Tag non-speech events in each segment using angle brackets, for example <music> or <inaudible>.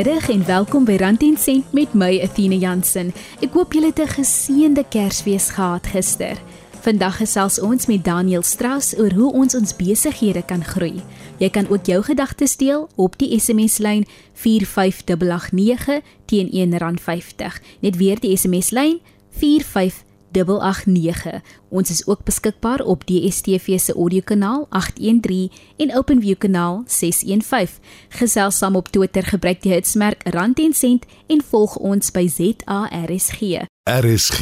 Goeiemiddag en welkom by Rand en Sent met my Athena Jansen. Ek hoop julle het 'n geseënde Kersfees gehad gister. Vandag gesels ons met Daniel Strauss oor hoe ons ons besighede kan groei. Jy kan ook jou gedagtes deel op die SMS-lyn 45889 teen R1.50. Net weer die SMS-lyn 45889 889. Ons is ook beskikbaar op DSTV se audiokanaal 813 en OpenView kanaal 615. Gesels saam op Twitter gebruik die hitsmerk Rand en Sent en volg ons by ZARSG. RSG,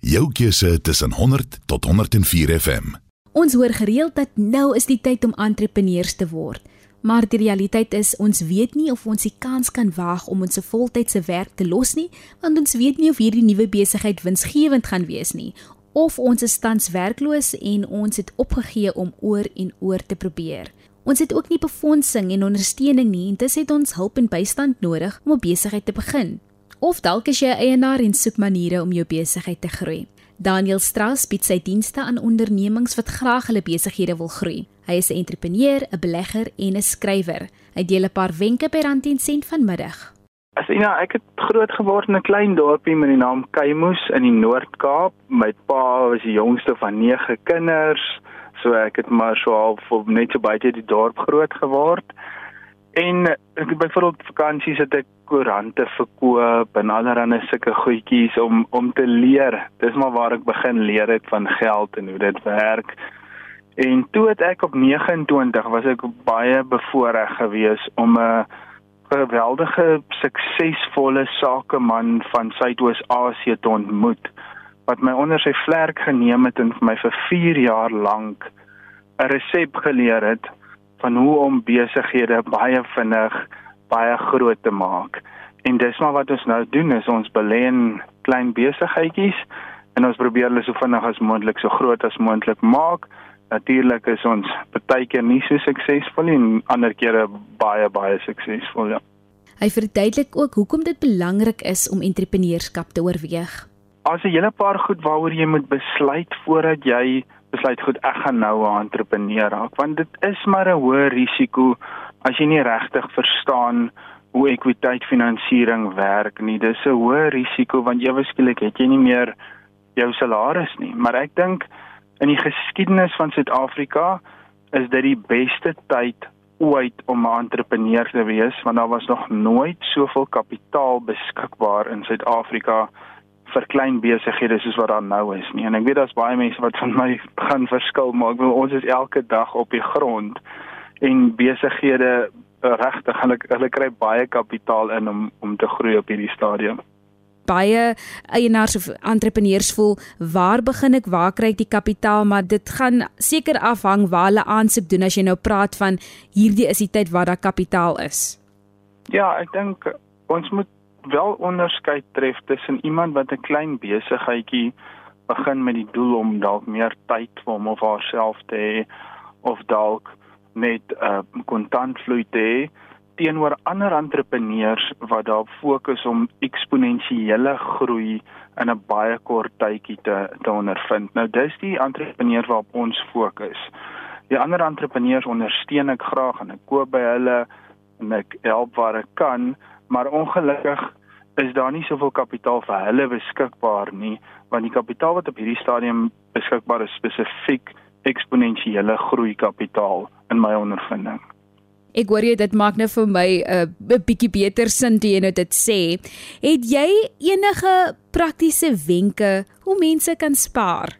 jou keuse tussen 100 tot 104 FM. Ons hoor gereeld dat nou is die tyd om entrepreneurs te word. Maar die realiteit is ons weet nie of ons die kans kan waag om ons voltydse werk te los nie, want ons weet nie of hierdie nuwe besigheid winsgewend gaan wees nie, of ons is tans werkloos en ons het opgegee om oor en oor te probeer. Ons het ook nie befondsing en ondersteuning nie en dis het ons hulp en bystand nodig om 'n besigheid te begin. Of dalk is jy 'n eienaar en soek maniere om jou besigheid te groei. Daniel Strauss bied sy dienste aan ondernemings wat graag hulle besighede wil groei. Hy is 'n entrepreneur, 'n belegger en 'n skrywer. Hy deel 'n paar wenke by Rand en Sent vanmiddag. As jy nou, ek het groot geword in 'n klein dorpie met die naam Keimoes in die Noord-Kaap. My pa was die jongste van 9 kinders, so ek het maar so half net so buite die dorp groot geword. En ek het byvoorbeeld vakansies het ek koerante verkoop en allerlei sulke goedjies om om te leer. Dis maar waar ek begin leer het van geld en hoe dit werk. En toe het ek op 29 was ek baie bevoorreg geweest om 'n geweldige suksesvolle sakeman van Suidoos-Asië te ontmoet wat my onder sy vlerk geneem het en vir my vir 4 jaar lank 'n resep geleer het van hoe om besighede baie vinnig baie groot te maak. En dis maar wat ons nou doen is ons belê in klein besigheidjies en ons probeer hulle so vinnig as moontlik so groot as moontlik maak natuurlik is ons baie keer nie so suksesvol nie en ander kere baie baie suksesvol ja. Hy verduidelik ook hoekom dit belangrik is om entrepreneurskap te oorweeg. As 'n hele paar goed waaroor jy moet besluit voordat jy besluit goed ek gaan nou 'n entrepreneur raak want dit is maar 'n hoë risiko as jy nie regtig verstaan hoe ekwiteit finansiering werk nie. Dis 'n hoë risiko want ewe skielik het jy nie meer jou salaris nie. Maar ek dink in die geskiedenis van Suid-Afrika is dit die beste tyd ooit om 'n entrepreneur te wees want daar was nog nooit soveel kapitaal beskikbaar in Suid-Afrika vir klein besighede soos wat daar nou is nie. En ek weet daar's baie mense wat van my <laughs> gaan verskil, maar ek wil ons is elke dag op die grond en besighede regtig hulle hulle kry baie kapitaal in om om te groei op hierdie stadium baie eienaars of entrepreneurs voel waar begin ek waar kry ek die kapitaal maar dit gaan seker afhang waar hulle aansoek doen as jy nou praat van hierdie is die tyd waar daar kapitaal is. Ja, ek dink ons moet wel onderskeid tref tussen iemand wat 'n klein besigheidjie begin met die doel om dalk meer tyd vir hom of haarself te hê of dalk net 'n uh, kontantvloei te hê teenoor ander entrepreneurs wat daar fokus om eksponensiële groei in 'n baie kort tydjie te te ondervind. Nou dis die entrepreneurs waarop ons fokus. Die ander entrepreneurs ondersteun ek graag en ek koop by hulle en ek help waar ek kan, maar ongelukkig is daar nie soveel kapitaal vir hulle beskikbaar nie, want die kapitaal wat op hierdie stadium beskikbaar is spesifiek eksponensiële groei kapitaal in my ondervinding. Ek hoor jy dit maak nou vir my 'n uh, bietjie beter sin toe jy nou dit sê. Het jy enige praktiese wenke hoe mense kan spaar?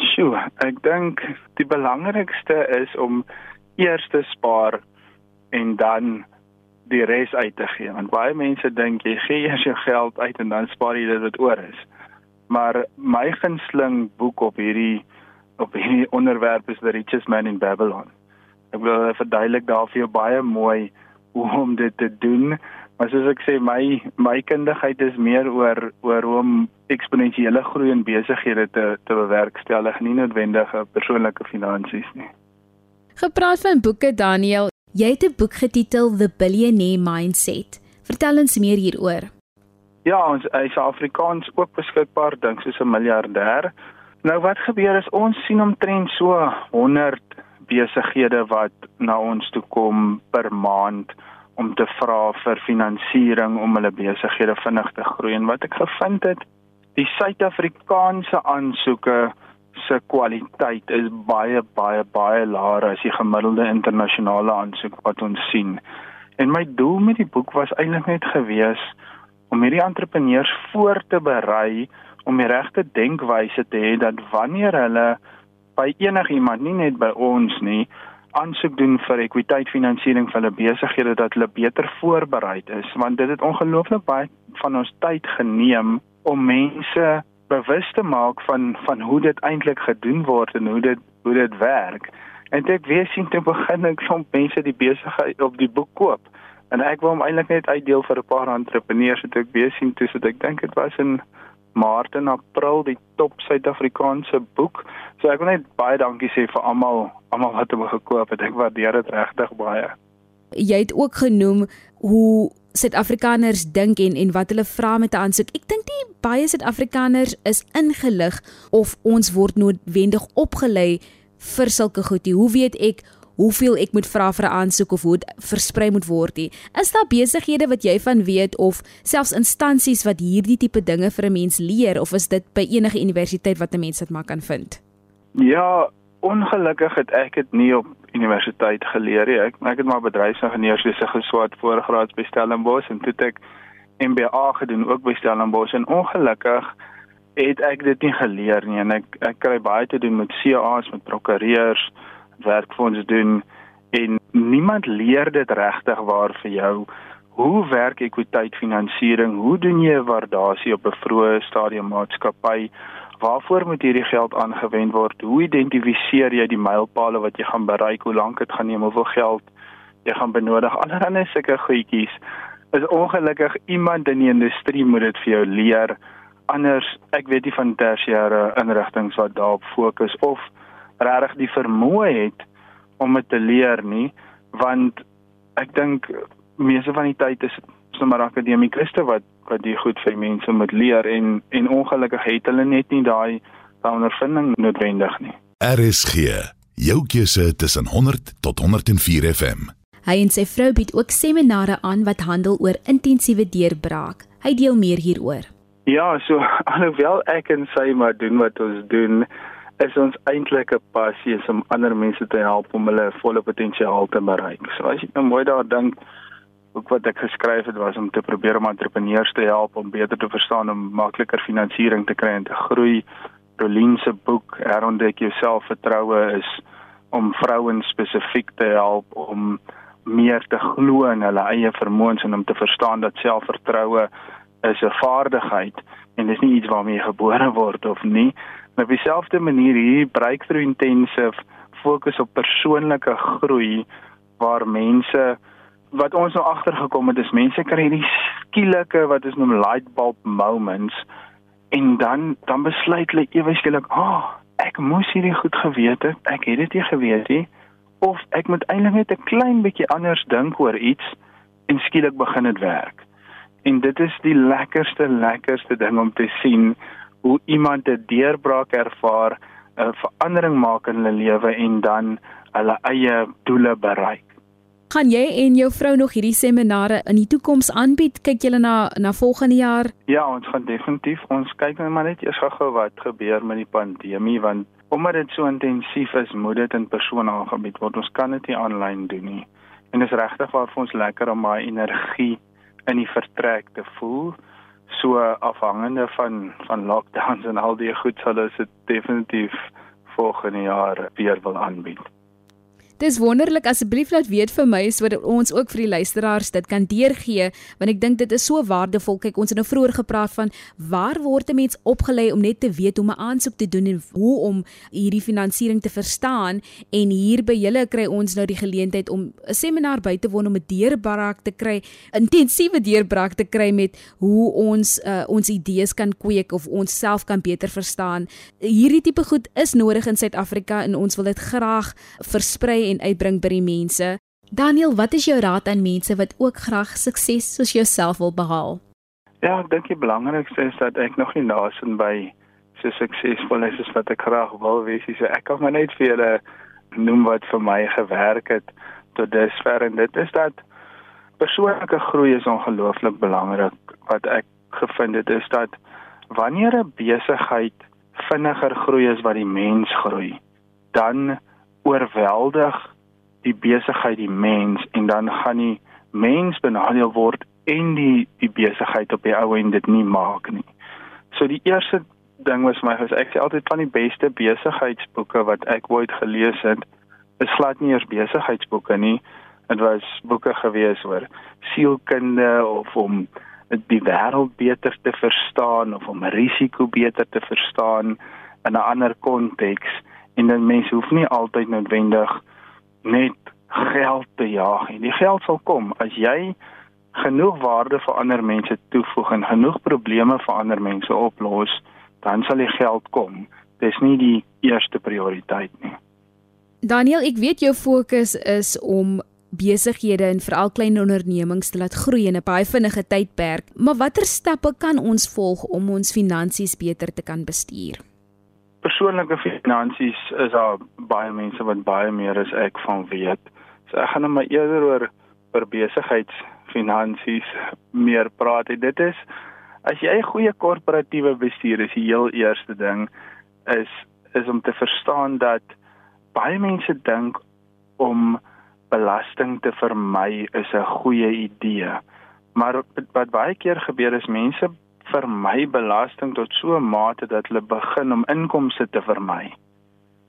Sjoe, ek dink die belangrikste is om eers te spaar en dan die res uit te gee. Want baie mense dink jy gee <laughs> eers jou geld uit en dan spaar jy dit wat oor is. Maar my gunsteling boek op hierdie op hierdie onderwerp is The Richest Man in Babylon. Ek wil verduidelik daar vir jou baie mooi hoe om dit te doen. Maar soos ek sê, my my kundigheid is meer oor oor hoe om eksponensiële groei in besighede te te bewerkstellig, nie noodwendige persoonlike finansies nie. Gepraat van boeke, Daniel, jy het 'n boek getitel The Billionaire Mindset. Vertel ons meer hieroor. Ja, ons is Afrikaans ook beskikbaar, dink soos 'n miljardêr. Nou wat gebeur is ons sien omtrent so 100 besighede wat na ons toe kom per maand om te vra vir finansiering om hulle besighede vinnig te groei en wat ek gevind het die Suid-Afrikaanse aansoeke se kwaliteit is baie baie baie laer as die gemiddelde internasionale aansoek wat ons sien. En my doel met die boek was eintlik net gewees om hierdie entrepreneurs voor te berei om die regte denkwyse te hê dat wanneer hulle by enigiemand nie net by ons nie aansoek doen vir ekwiteit finansiering vir hulle besighede dat hulle beter voorberei is want dit het ongelooflik baie van ons tyd geneem om mense bewus te maak van van hoe dit eintlik gedoen word en hoe dit hoe dit werk. En ek weet sien te begin ek klomp mense die besigheid op die boek koop. En ek wou hom eintlik net uitdeel vir 'n paar entrepreneurs wat ek weet sien toe so ek dink dit was in Maart en April die top Suid-Afrikaanse boek. So ek wil net baie dankie sê vir almal almal wat hom gekoop het. Ek waardeer dit regtig baie. Jy het ook genoem hoe Suid-Afrikaners dink en en wat hulle vra met 'n aansoek. Ek dink nie baie Suid-Afrikaners is ingelig of ons word noodwendig opgelei vir sulke goed nie. Hoe weet ek hoeveel ek moet vra vir 'n aansoek of hoe dit versprei moet word nie? Is daar besighede wat jy van weet of selfs instansies wat hierdie tipe dinge vir 'n mens leer of is dit by enige universiteit wat 'n mens dit maar kan vind? Ja, ongelukkig het ek dit nie op universiteit geleer nie. Ek ek het maar bedryfsingenieurswese geswaat voorgraads by Stellenbosch en toe ek MBA gedoen ook by Stellenbosch en ongelukkig het ek dit nie geleer nie en ek ek kry baie te doen met CA's, met prokureurs, werk vir ons doen en niemand leer dit regtig waar vir jou hoe werk ekwiteit finansiering? Hoe doen jy waardasie op 'n vroeë stadium maatskappy? Waarvoor moet hierdie geld aangewend word? Hoe identifiseer jy die mylpale wat jy gaan bereik? Hoe lank dit gaan neem? Hoeveel geld jy gaan benodig? Allerhande sulke goedjies. Is ongelukkig iemand in die industrie moet dit vir jou leer. Anders, ek weet nie van tersiêre inrigtinge wat daarop fokus of regtig die vermoë het om dit te leer nie, want ek dink meeste van die tyd is dit sommer akademikuste wat wat die goed vir mense moet leer en en ongelukkig het hulle net nie daai daai ondervinding noodwendig nie. RSG, jou keuse tussen 100 tot 104 FM. Hy en sy vrou bied ook seminare aan wat handel oor intensiewe deurbraak. Hy deel meer hieroor. Ja, so <laughs> alhoewel ek en sy maar doen wat ons doen, is ons eintlik 'n passie om ander mense te help om hulle volle potensiaal te bereik. So as jy nou mooi daar dink, boek wat ek geskryf het was om te probeer om entrepreneurs te help om beter te verstaan om makliker finansiering te kry en te groei. Rolien se boek Herontdek jou selfvertroue is om vrouens spesifiek te help om meer te glo in hulle eie vermoëns en om te verstaan dat selfvertroue is 'n vaardigheid en dis nie iets waarmee jy gebore word of nie. Maar op dieselfde manier hier breakthrough intensive fokus op persoonlike groei waar mense wat ons nou agtergekom het is mense kry hierdie skielike wat is noem light bulb moments en dan dan besluit hulle ewe skielik, "Ag, oh, ek moes hierdie goed geweet het. Ek het dit nie geweet nie." Of ek moet eintlik net 'n klein bietjie anders dink oor iets en skielik begin dit werk. En dit is die lekkerste lekkerste ding om te sien hoe iemand 'n deurbraak ervaar, 'n verandering maak in hulle lewe en dan hulle eie doele bereik. Gaan jy en jou vrou nog hierdie seminare in die toekoms aanbied? Kyk julle na na volgende jaar? Ja, ons gaan definitief. Ons kyk net maar net eers gou wat gebeur met die pandemie want omdat dit so intensief is, moet dit in persoon aangebied word. Ons kan dit nie aanlyn doen nie. En dit is regtig waar vir ons lekker om my energie in die vertrek te voel. So afhangende van van lockdowns en al die goed sal ons dit definitief volgende jaar weer wil aanbied. Dis wonderlik asseblief laat weet vir my sodat ons ook vir die luisteraars dit kan deurgee want ek dink dit is so waardevol. Kyk, ons het nou vroeër gepraat van waar word 'n mens opgelei om net te weet hoe om 'n aansoek te doen en hoe om hierdie finansiering te verstaan en hier by julle kry ons nou die geleentheid om 'n seminar by te woon om 'n deurbraak te kry, intensiewe deurbraak te kry met hoe ons uh, ons idees kan kweek of ons self kan beter verstaan. Hierdie tipe goed is nodig in Suid-Afrika en ons wil dit graag versprei en uitbring by die mense. Daniel, wat is jou raad aan mense wat ook graag sukses soos jouself wil behaal? Ja, ek dink die belangrikste is dat ek nog nie nasin by so suksesvol is as wat ek graag wil wees. So ek kan maar net vir julle noem wat vir my gewerk het tot dusver en dit is dat persoonlike groei is ongelooflik belangrik. Wat ek gevind het is dat wanneer 'n besigheid vinniger groei as wat die mens groei, dan oorweldig die besigheid die mens en dan gaan die mens benadeel word en die die besigheid op die ou end dit nie maak nie. So die eerste ding was my was ek sê altyd van die beste besigheidsboeke wat ek ooit gelees het is glad nie eers besigheidsboeke nie. Dit was boeke gewees oor sielkunde of om die wêreld beter te verstaan of om risiko beter te verstaan in 'n ander konteks en dan mense hoef nie altyd noodwendig net geld te jaag nie. Die geld sal kom as jy genoeg waarde vir ander mense toevoeg en genoeg probleme vir ander mense oplos, dan sal die geld kom. Dis nie die eerste prioriteit nie. Daniel, ek weet jou fokus is om besighede en veral klein ondernemings te laat groei in 'n baie vinnige tydperk, maar watter stappe kan ons volg om ons finansies beter te kan bestuur? Persoonlike finansies is daar baie mense wat baie meer as ek van weet. So ek gaan net maar eerder oor oor besigheidsfinansies meer praat. En dit is as jy 'n goeie korporatiewe bestuur is, die heel eerste ding is is om te verstaan dat baie mense dink om belasting te vermy is 'n goeie idee. Maar wat baie keer gebeur is mense vermy belasting tot so 'n mate dat hulle begin om inkomste te vermy.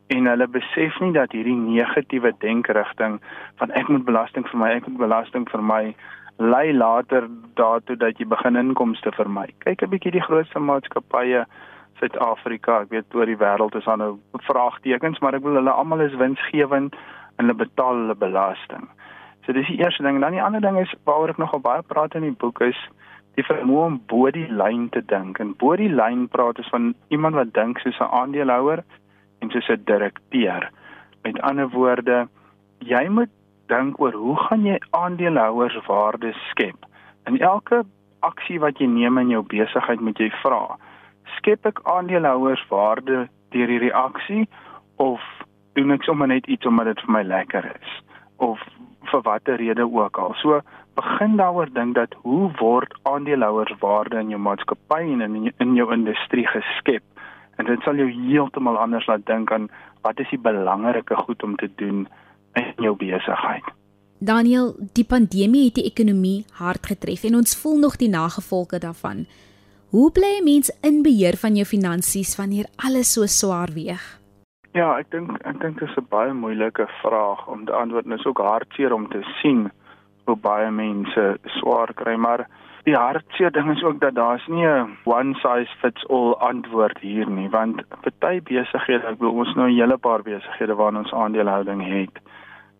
En hulle besef nie dat hierdie negatiewe denkerigting van ek moet belasting vermy, ek moet belasting vermy lei later daartoe dat jy begin inkomste vermy. Kyk 'n bietjie die grootste maatskappye Suid-Afrika, ek weet oor die wêreld is daar nou vraagtekens, maar ek wil hulle almal is winsgewend en hulle betaal hulle belasting. So dis die eerste ding. Dan die ander ding is waaroor ek nogal baie praat in die boek is die vermoë om bo die lyn te dink. En bo die lyn praat is van iemand wat dink soos 'n aandeelhouer en soos 'n direkteur. Met ander woorde, jy moet dink oor hoe gaan jy aandeelhouers waarde skep? In elke aksie wat jy neem in jou besigheid moet jy vra: Skep ek aandeelhouers waarde deur hierdie aksie of doen ek sommer net iets omdat dit vir my lekker is of vir watter rede ook al. So begin daaroor dink dat hoe word aandeelhouers waarde in jou maatskappy en in in jou industrie geskep? En dit sal jou heeltemal anders laat dink aan wat is die belangrike goed om te doen in jou besigheid. Daniel, die pandemie het die ekonomie hard getref en ons voel nog die nagevolge daarvan. Hoe bly 'n mens in beheer van jou finansies wanneer alles so swaar weeg? Ja, ek dink ek dink dit is 'n baie moeilike vraag om te antwoord. Dit is ook hartseer om te sien hoe baie mense swaar kry, maar die hartseer ding is ook dat daar's nie 'n one size fits all antwoord hier nie, want party besighede, ek bedoel ons nou 'n hele paar besighede waarna ons aandelehouding het.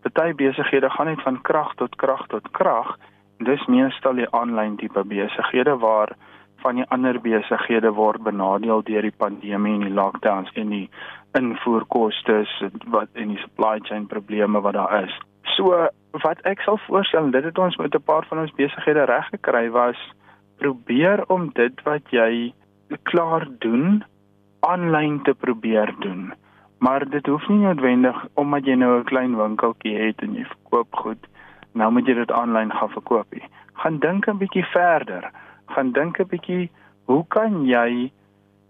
Party besighede gaan net van krag tot krag tot krag. Dis meestal die aanlyn tipe besighede waar van die ander besighede word benadeel deur die pandemie en die lockdowns en die invoerkoste wat en die supply chain probleme wat daar is. So wat ek sal voorstel, dit het ons met 'n paar van ons besighede reg gekry was probeer om dit wat jy klaar doen aanlyn te probeer doen. Maar dit hoef nie noodwendig omdat jy nou 'n klein winkeltjie het en jy verkoop goed, nou moet jy dit aanlyn gaan verkoop nie. Gaan dink 'n bietjie verder. Gaan dink 'n bietjie, hoe kan jy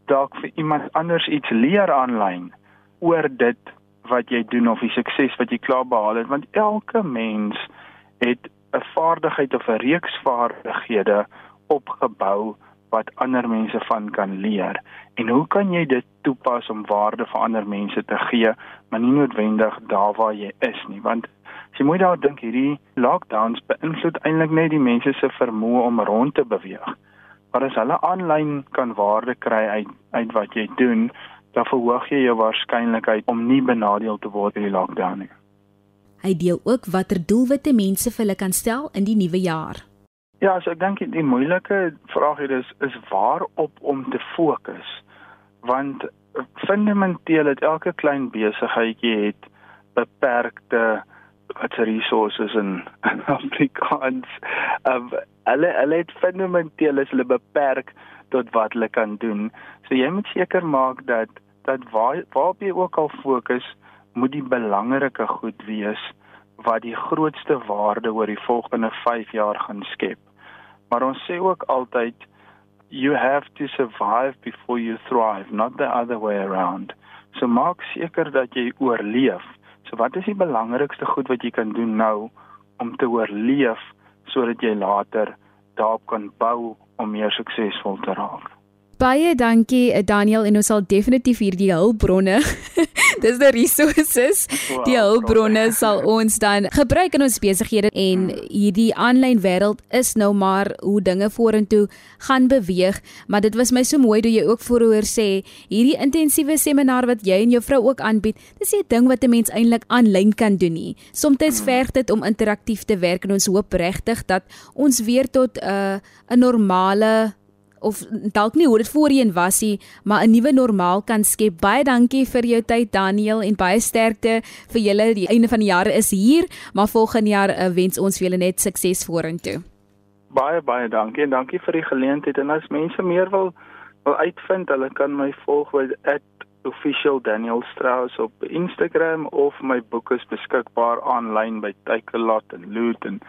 dalk vir iemand anders iets leer aanlyn oor dit wat jy doen of die sukses wat jy klaar behaal het? Want elke mens het 'n vaardigheid of 'n reeks vaardighede opgebou wat ander mense van kan leer. En hoe kan jy dit toepas om waarde vir ander mense te gee maar nie noodwendig daar waar jy is nie? Want as jy moet daar dink hierdie lockdowns beïnvloed eintlik net die mense se vermoë om rond te beweeg Maar as hulle aanlyn kan waarde kry uit uit wat jy doen, dan verhoog jy jou waarskynlikheid om nie benadeel te word in die lockdown nie. Hy deel ook watter doelwitte mense vir hulle kan stel in die nuwe jaar. Ja, so ek dink die moeilike vraag hier is is waarop om te fokus. Want fundamenteel het elke klein besigheidjie het beperkte wat resources <laughs> in Afrikaans. Um, hulle hulle het fundamenteel is hulle beperk tot wat hulle kan doen. So jy moet seker maak dat dat waar waarop jy ook al fokus, moet die belangrike goed wees wat die grootste waarde oor die volgende 5 jaar gaan skep. Maar ons sê ook altyd you have to survive before you thrive, not the other way around. So maak seker dat jy oorleef. So wat is die belangrikste goed wat jy kan doen nou om te oorleef sodat jy later daarop kan bou om meer suksesvol te raak? Baie dankie eh, Daniel en ons sal definitief hierdie hulpbronne dis die resources. Die hulpbronne sal ons dan gebruik in ons besighede en hierdie aanlyn wêreld is nou maar hoe dinge vorentoe gaan beweeg. Maar dit was my so mooi dat jy ook vooroor sê hierdie intensiewe seminar wat jy en jou vrou ook aanbied dis 'n ding wat 'n mens eintlik aanlyn kan doen nie. Soms verg dit om interaktief te werk en ons hoop regtig dat ons weer tot 'n uh, 'n normale of dalk nie hoe dit voorheen was nie, maar 'n nuwe normaal kan skep. Baie dankie vir jou tyd Daniel en baie sterkte vir julle. Die einde van die jaar is hier, maar volgende jaar uh, wens ons vir julle net sukses vorentoe. Baie baie dankie en dankie vir die geleentheid en as mense meer wil wil uitvind, hulle kan my volg by @official Daniel Strauss op Instagram of my boeke is beskikbaar aanlyn by Takealot en Loot en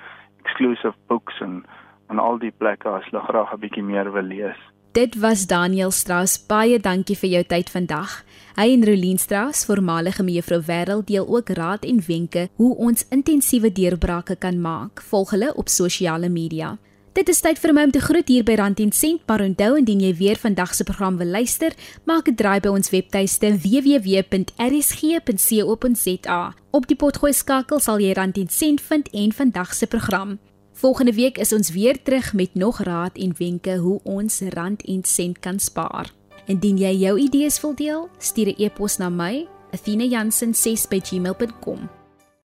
Exclusive Books en aan al die plekke as hulle graag 'n bietjie meer wil lees. Dit was Daniel Strauss. Baie dankie vir jou tyd vandag. Hy en Rolien Strauss, voormalige mevrou Wêreld, deel ook raad en wenke hoe ons intensiewe deurbrake kan maak. Volg hulle op sosiale media. Dit is tyd vir my om te groet hier by Rand en Sent, maar onthou indien jy weer vandag se program wil luister, maak 'n draai by ons webtuiste www.rsg.co.za. Op die potgooi skakel sal jy Rand en Sent vind en vandag se program. Volgende week is ons weer terug met nog raad en wenke hoe ons rand en sent kan spaar. Indien jy jou idees wil deel, stuur 'n e-pos na my, athena.jansen6@gmail.com.